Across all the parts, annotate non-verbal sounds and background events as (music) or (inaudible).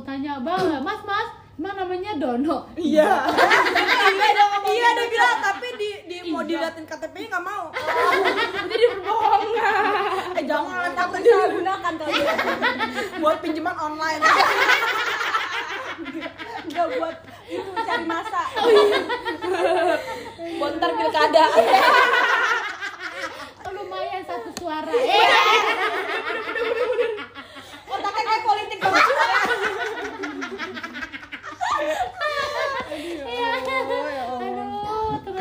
aku tanya bang mas mas emang namanya Dono Iya. Iya dong. Iya dia bilang tapi di, di mau diliatin KTP-nya nggak mau. (laughs) Jadi berbohongan. Eh jangan takut Dia gunakan kali. buat pinjaman online. Enggak buat itu cari masa. Buat ntar pilkada. (laughs) lumayan satu suara (laughs) eh Otaknya kayak politik banget.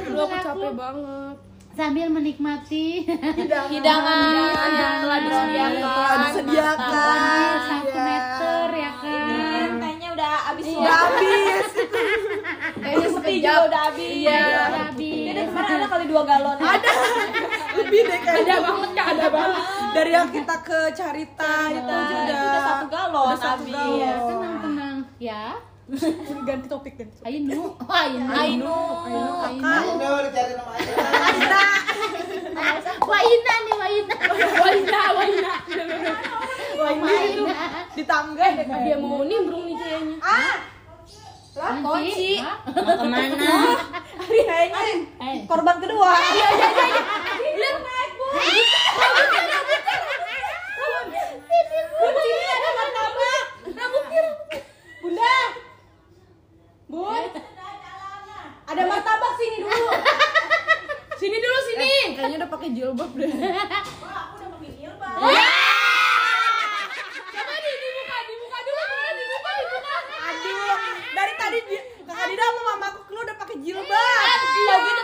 aduh teman-teman aku banget. sambil menikmati Hidangan yang telah disediakan. Telah disediakan. satu Iya. meter ya kan Kayaknya udah habis Udah habis. Kayaknya sepi juga udah habis. Iya. Udah habis. Jadi sekarang ada kali dua galon. (laughs) Ada. Lebih deh kayaknya. Ada banget kak, ada banget. Dari yang kita ke Carita itu udah udah satu galon habis. galon. ya tenang tenang ya ganti topik ganti topik. Ainu Ainu Ainu. Ainu Ayo dicari nama aja. Aina. Waina nih Waina Waina, Waina. Waina Di tangga Dia mau nimbrung nih kayaknya. Ah. Kunci Mau ke mana? Kayaknya Eh, korban kedua. Iya, iya, iya. iya. Ada martabak. Rambutnya. Bunda. Bun. Ada martabak sini dulu. (laughs) Sini dulu sini. Kayaknya udah pakai jilbab deh. (laughs) Coba di dibuka, dibuka dulu, Bunda, dibuka, dibuka. Aduh, dari tadi di- Kakak Dida sama mamaku keluar udah pakai jilbab. Iya gitu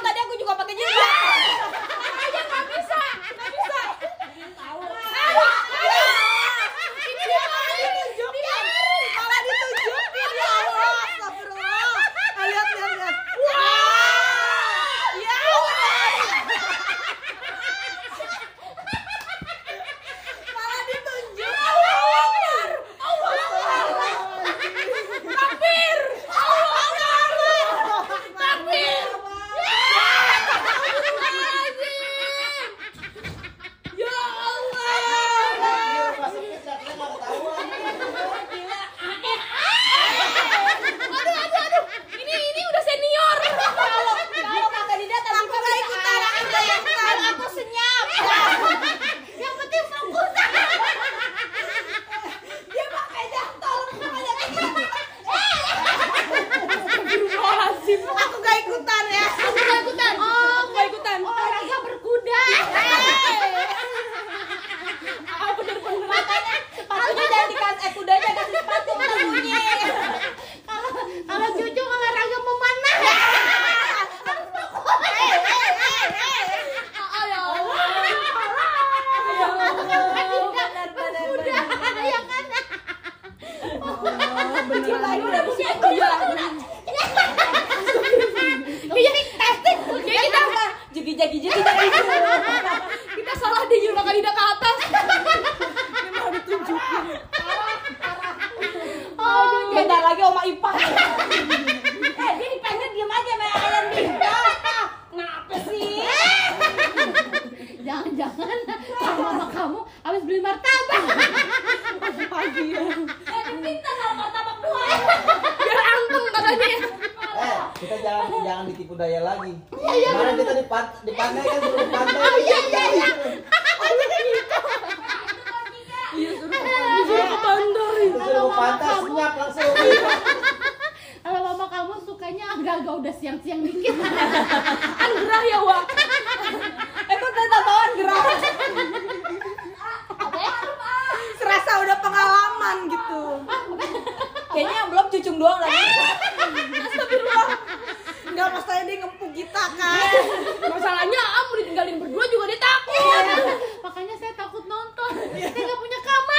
agak-agak udah siang-siang dikit. Kan gerah ya wa itu tanda tatoan gerah. Serasa udah pengalaman gitu. Kayaknya yang belum cucung doang lagi. Astagfirullah. Enggak maksudnya dia ngempu kita kan? Masalahnya am ditinggalin berdua juga dia takut. Makanya saya takut nonton. Saya nggak punya kamar.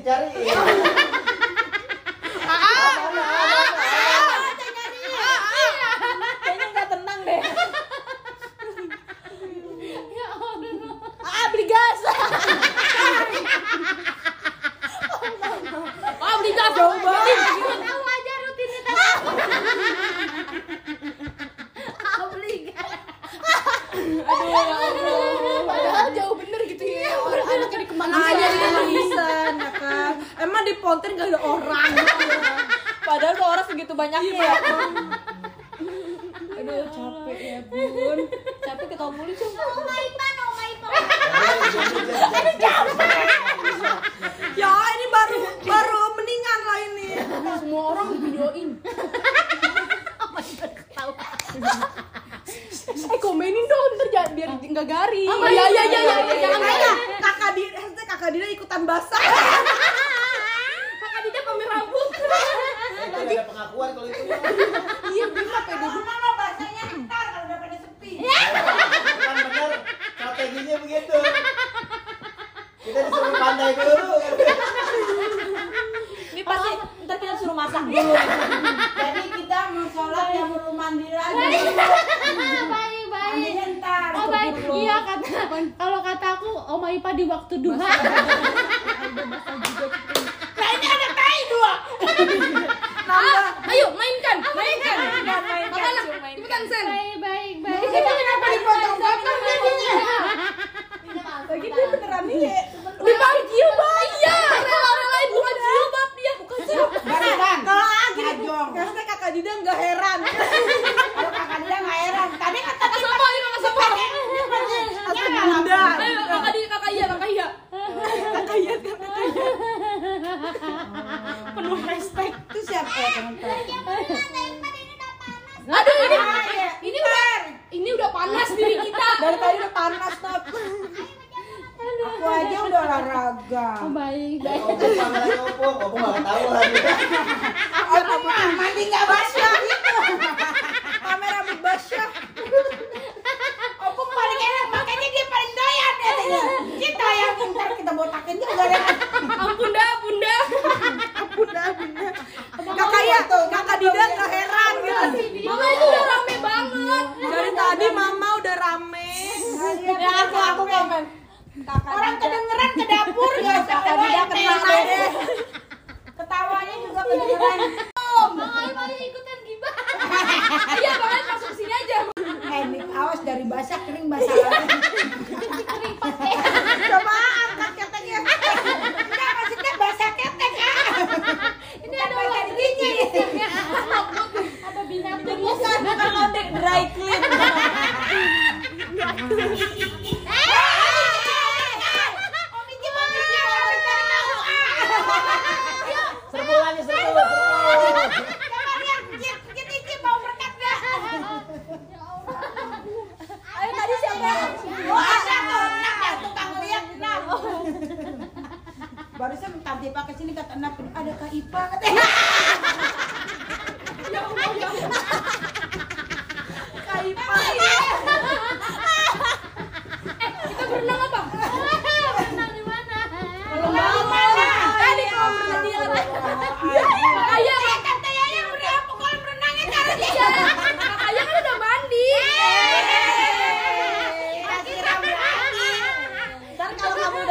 dicari. (laughs)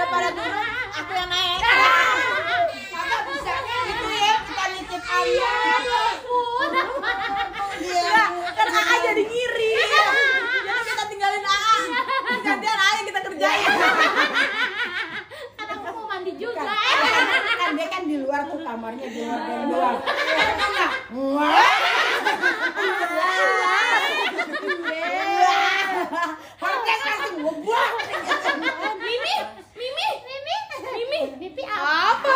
kalau kamu udah pada turun, aku yang naik. Maka bisanya gitu ya, kita nitip ayah. Iya, kan AA jadi ngiri. Jadi kita tinggalin AA. Gantian AA yang kita kerjain. Karena aku mau mandi juga. Kan dia kan di luar tuh kamarnya di luar dari luar. Kan nggak? Wah. Podcast langsung ngebuang. Mimi, Mimi, Mimi, Mimi. Mimi apa? Apa,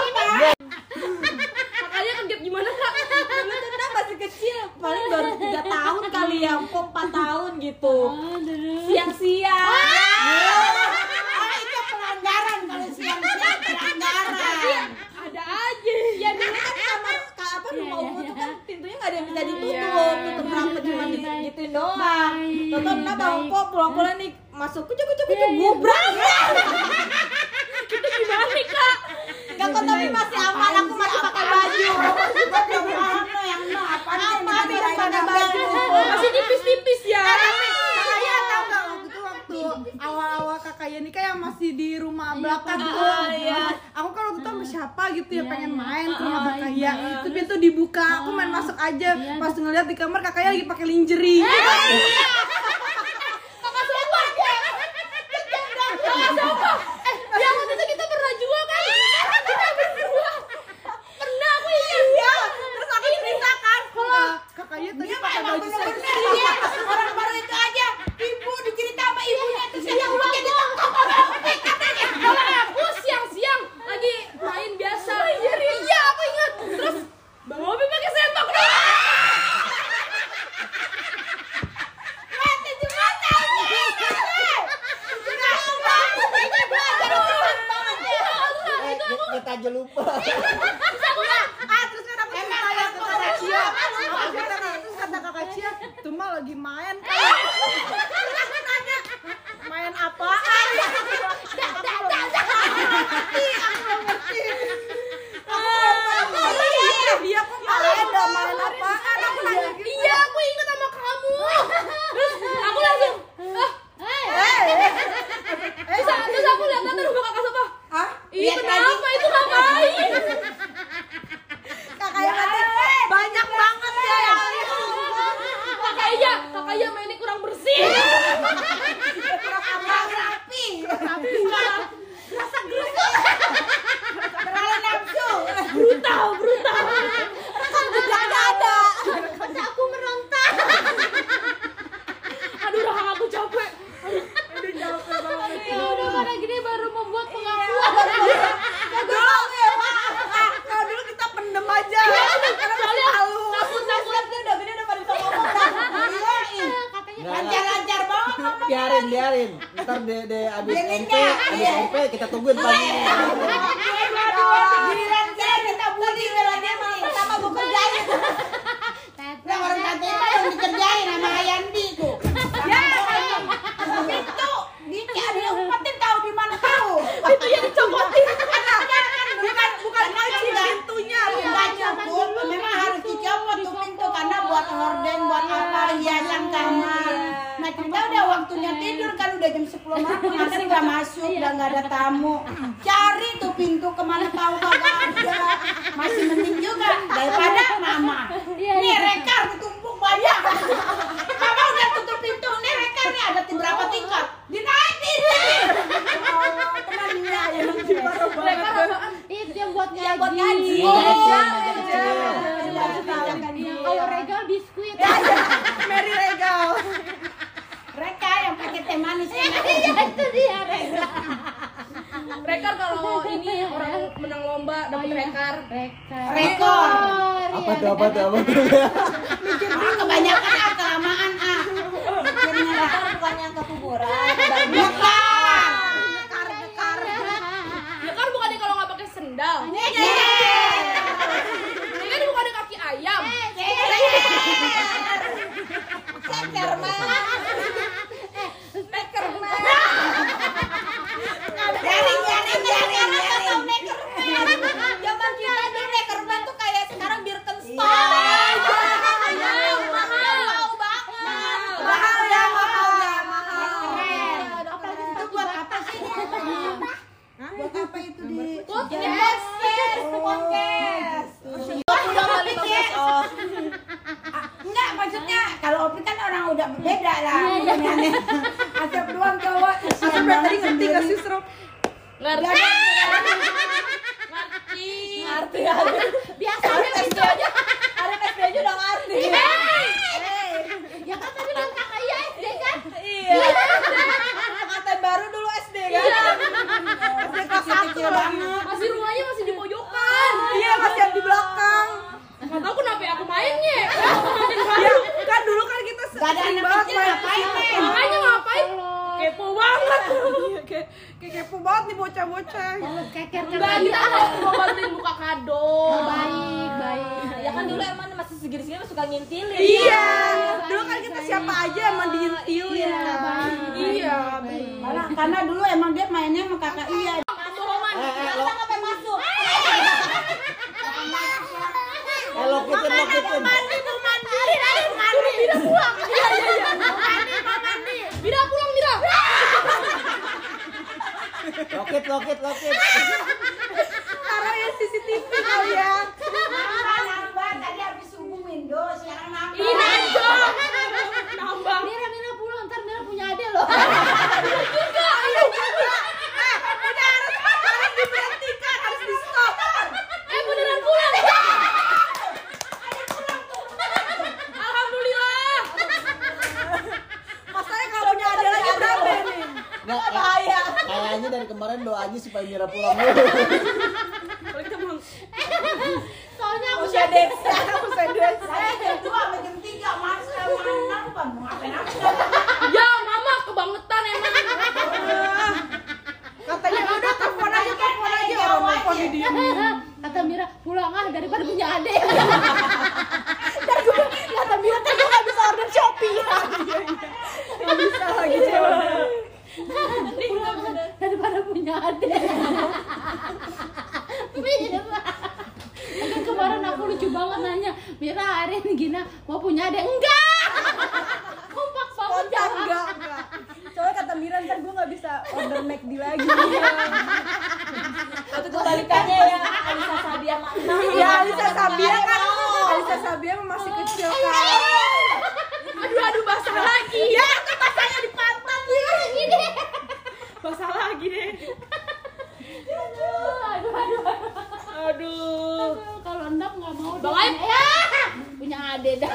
Makanya kan gap gimana, Kak? Dulu tuh kita masih kecil, paling baru 3 tahun kali ya, kok 4 tahun gitu. Oh, dulu. Siang-siang. Ah, itu pelanggaran kalau siang-siang pelanggaran. Ada aja. Ya dulu kan kamar ka, apa Iya, rumah iya, umum tuh iya. kan pintunya nggak ada yang bisa ditutup, Iya. tutup rapat cuma Baik, di- baik. gituin doang. Baik, Tonton nah bang baik. kok pulang-pulang nih masuk kucuk kucuk kucuk Iya, iya. gubrak. (laughs) Itu gimana nih, Kak? Gak kok tapi masih aman, aku masih pakai baju. Apa masih pakai baju. Masih tipis-tipis ya. Kakaknya tahu nggak waktu itu waktu awal-awal kakaknya nikah yang masih di rumah belakang tuh. ah, iya. Aku kan waktu itu sama siapa gitu ya Iya, pengen iya. main ke rumah Ah, kakaknya. iya. Itu pintu dibuka, aku main masuk aja. Iya. Pas ngeliat di kamar kakaknya lagi pakai lingerie. Kakak siapa? Kakak siapa? Eh, yang waktu itu kita pernah juga kan? Kita berdua. Pernah aku ingat. Iya, terus aku cerita kan kalau Kakaknya tadi dia mah pakai emang baju bener-bener seksi. dia orang baru itu aja ibu dicerita sama ibunya terus yang ibunya ditangkap sama OPK katanya Kalau aku siang-siang lagi main biasa. Iya, aku ingat. Terus Bang Obi pakai sempak dong. Mati juga tahu Kenapa banget ini belajar orang banget Eh, kita- kita aja lupa. Ah, terus kan aku cerita ya ke kakak Cia. Aku cerita kan, terus kata kakak Cia, tuh mah lagi main kan. Terus aku nanya, main apaan? Dia kok main, udah main apaan? Aku nanya gitu. Iya, aku ingat sama kamu. Terus aku langsung, ah, terus, terus aku lihat nanti rumah kakak siapa? Hah? Ih, Lihat kenapa itu ngapain? Kakaknya nanti banyak banget ya yang Kakaknya, kakaknya mainnya kurang bersih. Kurang rapi Rasa gerusuk Terlalu nafsu Brutal, brutal. Rekam jejak dada Masa aku meronta. Aduh, rahang aku capek. Ya udah mana gini baru membuat pengakuan. Dulu ya, kalau dulu kita pendem aja. Karena masih malu. Takut-takut dia udah gede udah pada bisa ngomong dah Iya ih. Katanya Nggak, Lancar-lancar banget ngomong Biarin, biarin. Ntar de, de abis MP, abis Iya. MP kita tungguin pagi. Giliran saya minta budi giliran dia malah pertama gue kerjain. Nah orang tante itu yang dikerjain sama Hayandi tuh Ya Itu Diki ada yang umpetin tahu di mana tahu. Itu yang dicopotin. bukan bukan kunci pintunya bukan nyopot memang harus dicopot tuh pintu karena buat horden buat apa hiasan kamar. nah kita udah waktunya tidur kan udah jam 10 malam masih nggak masuk udah nggak ada tamu. Cari tuh pintu ke mana tahu kagak ada. Masih mending juga daripada mama. Iya, nih iya. rekar ditumpuk banyak. Mama udah tutup pintu nih rekar nih ada berapa tingkat? Dinaikin nih. Allah tenang ya yang itu yang buat ngaji. Yang buat ngaji. Oh, teh manis (laughs) iya, itu dia rekor (laughs) rekor kalau ini iya. orang menang lomba dapat oh, iya. rekor. Rekor. Rekor. Apa tuh apa tuh apa tuh? Ah, kebanyakan ah kelamaan ah. Mikirnya rekor bukan yang kekuburan bukan. Rekor rekor rekor bukannya kalau nggak pakai sendal. Ini kan bukannya kaki ayam. Cecer, Mas. Pekerman. Kayak kayak kepo banget nih bocah-bocah. Keker Enggak, kita mau bantuin buka kado. Baik, baik. Ya kan dulu emang masih segini-segini suka ngintilin. Iya. Dulu kan kita siapa aja emang diintilin Iya, kan. baik. Iya. Karena, karena dulu emang dia mainnya sama kakak iya. Eh, eh, lo, sampai masuk. eh, lokitin, lokitin. Lokit, lokit, lokit. Taruh ya CCTV kali ya. nambah tadi habis subuh Windows sekarang nambah. Ini aja. Nambah. Mira, Mira pulang, ntar Mira punya ade loh. Harus diberhentikan, harus di stop. Eh beneran pulang. Alhamdulillah. Masalahnya kalau punya ada lagi berapa nih? Nggak, Bahaya. Kayaknya dari kemarin doanya supaya Mira pulang dulu. Kalau kita pulang. Soalnya aku Usia desa. Usai desa. Saya jam dua sampai jam tiga mas mana apa mau ngapain apa? Ya, mama kebangetan emang. Katanya udah telepon aja, telepon aja orang telepon di dia. kata Mira pulang ah daripada punya ade. Ntar gue kata Mira kan gue gak bisa order Shopee. Gak bisa lagi cewek. pulang ah, daripada punya ade. Mira. Kan kemarin aku lucu banget nanya, Mira hari ini Gina mau punya ade? Enggak! Kompak banget enggak, enggak. Soalnya kata Mira ntar gue gak bisa order McD lagi. Waktu kebalikannya ya Alisa Sabia mana? Iya, Alisa Sabia kan. Alisa Sabia emang masih kecil kan. Aduh, aduh basah lagi. Ya, itu pasangnya di pantat nih. Basah lagi deh. Aduh, aduh, aduh. Aduh. Aduh, Kalau endap nggak mau Bang dia. Aib. Ya, punya ade dah.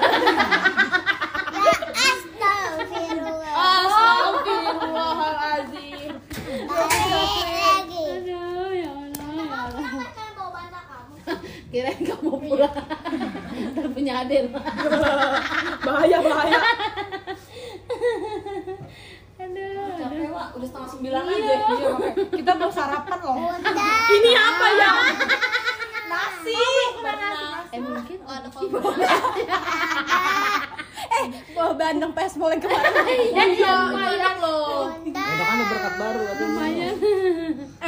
Astagfirullahalazim. Aduh, ya Allah, ya Allah. Kirain kamu pulang. Ntar punya ade lah. (laughs) Bahaya, bahaya. Aduh, Capek Wak, udah setengah sembilan Iya. aja. Kita mau sarapan loh. (laughs) Ini apa ya? Nasi. Eh mungkin (laughs) Wah, bandeng pesbol yang kemarin. Iya, itu enak loh. Udah kan berkat baru atau lumayan.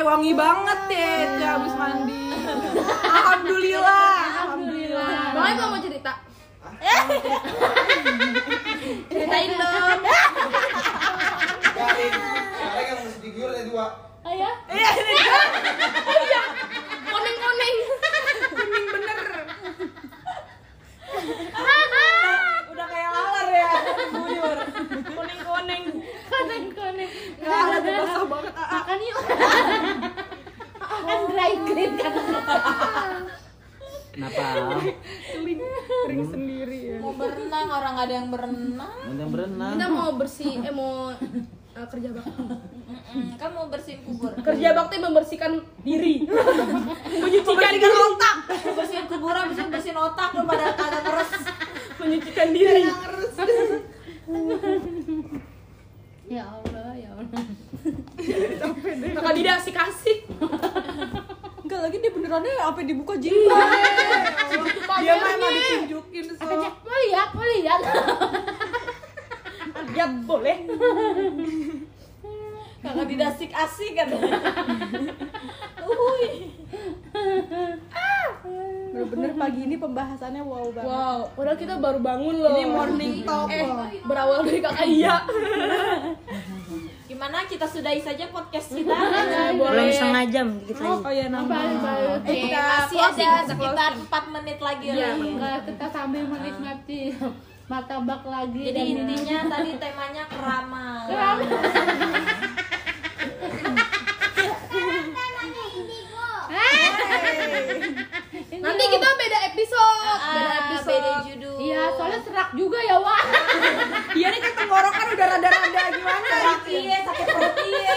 Eh wangi banget ya, itu habis mandi. Alhamdulillah. Alhamdulillah. Aib nggak mau cerita? Ceritain dong. Garing. Sekarang yang mesti diguyur ya dua. Ayo. Koneng-koneng. Kuning bener. Udah kayak laler ya. Buyur. Koneng-koneng. Koneng koneng. Enggak, lagi basah banget. Ah, ah. Makan yuk. Kan dry clean Kenapa? Kering, kering sendiri ya. Mau berenang orang ada yang berenang. Udah berenang. Kita mau bersih, eh mau eh, kerja bakti. Kan mau bersihin kubur. Kerja bakti membersihkan diri. (laughs) Menyucikan Membersihkan otak. Bersihin kuburan, bersihin bersihin otak lu pada kagak ngeres. menyucikan diri. Ya Allah, ya Allah. Kakak tidak sih kasih. Enggak lagi dia benerannya apa dibuka jilbab. Dia mah emang ditunjukin so. Katanya, mau lihat, mau lihat. Ya boleh. (laughs) Kagak didasik asik kan. Uhuy. Bener-bener pagi ini pembahasannya wow banget. Wow, padahal kita baru bangun loh. Ini morning talk Eh, berawal dari kakak iya. Gimana kita sudahi saja podcast kita? boleh. jam dikit lagi. Oh ya nambah. Balik-balik. Eh, Kita masih ada sekitar 4 menit lagi Iya, kita sambil menikmati martabak lagi jadi intinya ya. tadi temanya keramal keramal Nanti iya. kita beda episode, ah, beda episode. Iya, soalnya serak juga ya, wah Iya nih kan tenggorokan udah rada-rada gimana gitu. Ya? Iya, sakit perut iya.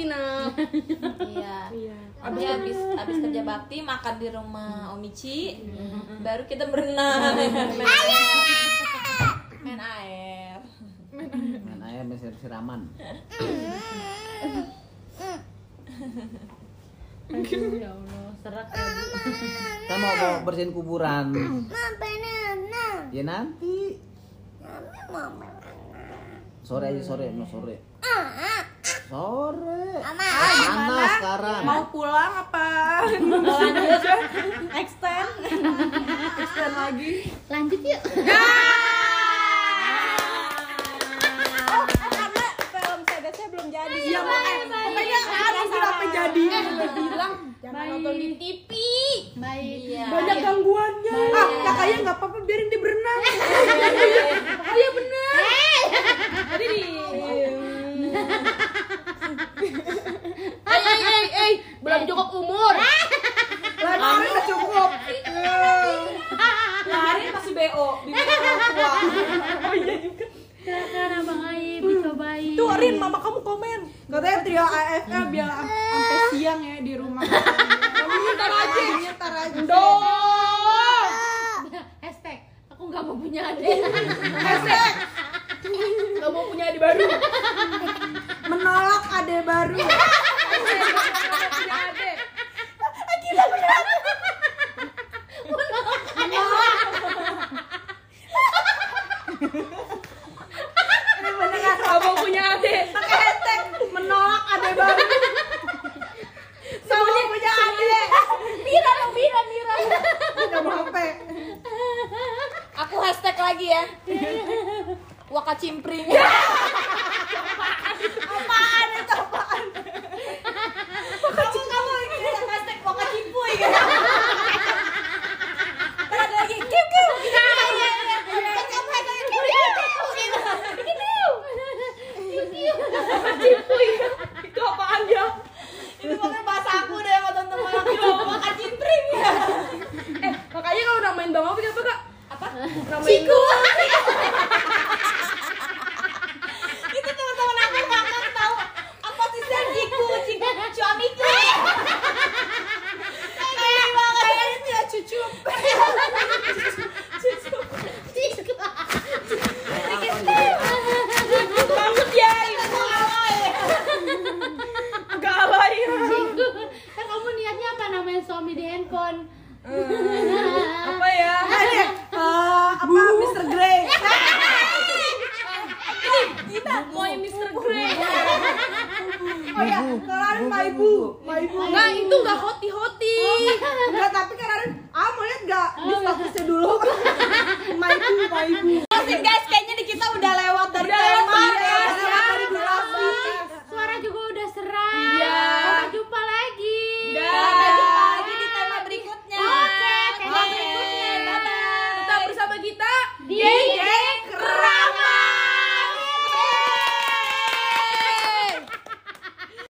Bakti nak. (laughs) Iya. Iya. Abis habis habis kerja bakti makan di rumah Omici, (laughs) baru kita berenang (laughs) main air. Main air. Mana ya mesir siraman. Aduh, ya Allah, serak ya. Kita mau, mau bersihin kuburan. Ya nanti. Sore aja sore, mau sore. Sore. Panas sekarang. Mau pulang apa? (laughs) Extend. Extend lagi. Lanjut yuk. Oh, karena film saya belum jadi. Iya makanya makanya ada kenapa jadi? Udah bilang jangan Baik. nonton di TV. Baik. Iya. Banyak gangguannya. Ah, kakaknya nggak apa-apa biarin dia berenang. Oh (laughs) iya bener. Tadi di. Eh, eh, eh, eh, belum cukup umur. Lari udah cukup. Lari masih BO di tua. Silakan Abang Aib dicobain. Tuh Rin, mama kamu komen. Katanya trio AFL biar am- sampai siang ya di rumah. Kamu ntar aja. Ntar aja. Dong. Hashtag aku nggak mau punya adik. Hashtag Gak mau punya adik baru. Menolak ade baru. (laughs) punya adik. Ini beneran. Gak mau punya adik. Pakai hashtag menolak ade baru. Semua punya ade. Mira dong, Mira, Mira. Udah mau HP. Aku hashtag lagi ya. Waka cimpring. Apaan itu apaan? kamu kamu hashtag waka? Terus ada lagi kiu kiu. Cipuy. Itu apaan ya? Itu pokoknya bahasa aku deh sama teman-teman aku. Waka cimpring. Eh, makanya kalau namain Bang Opik apa kak? Apa? Namain Ciku.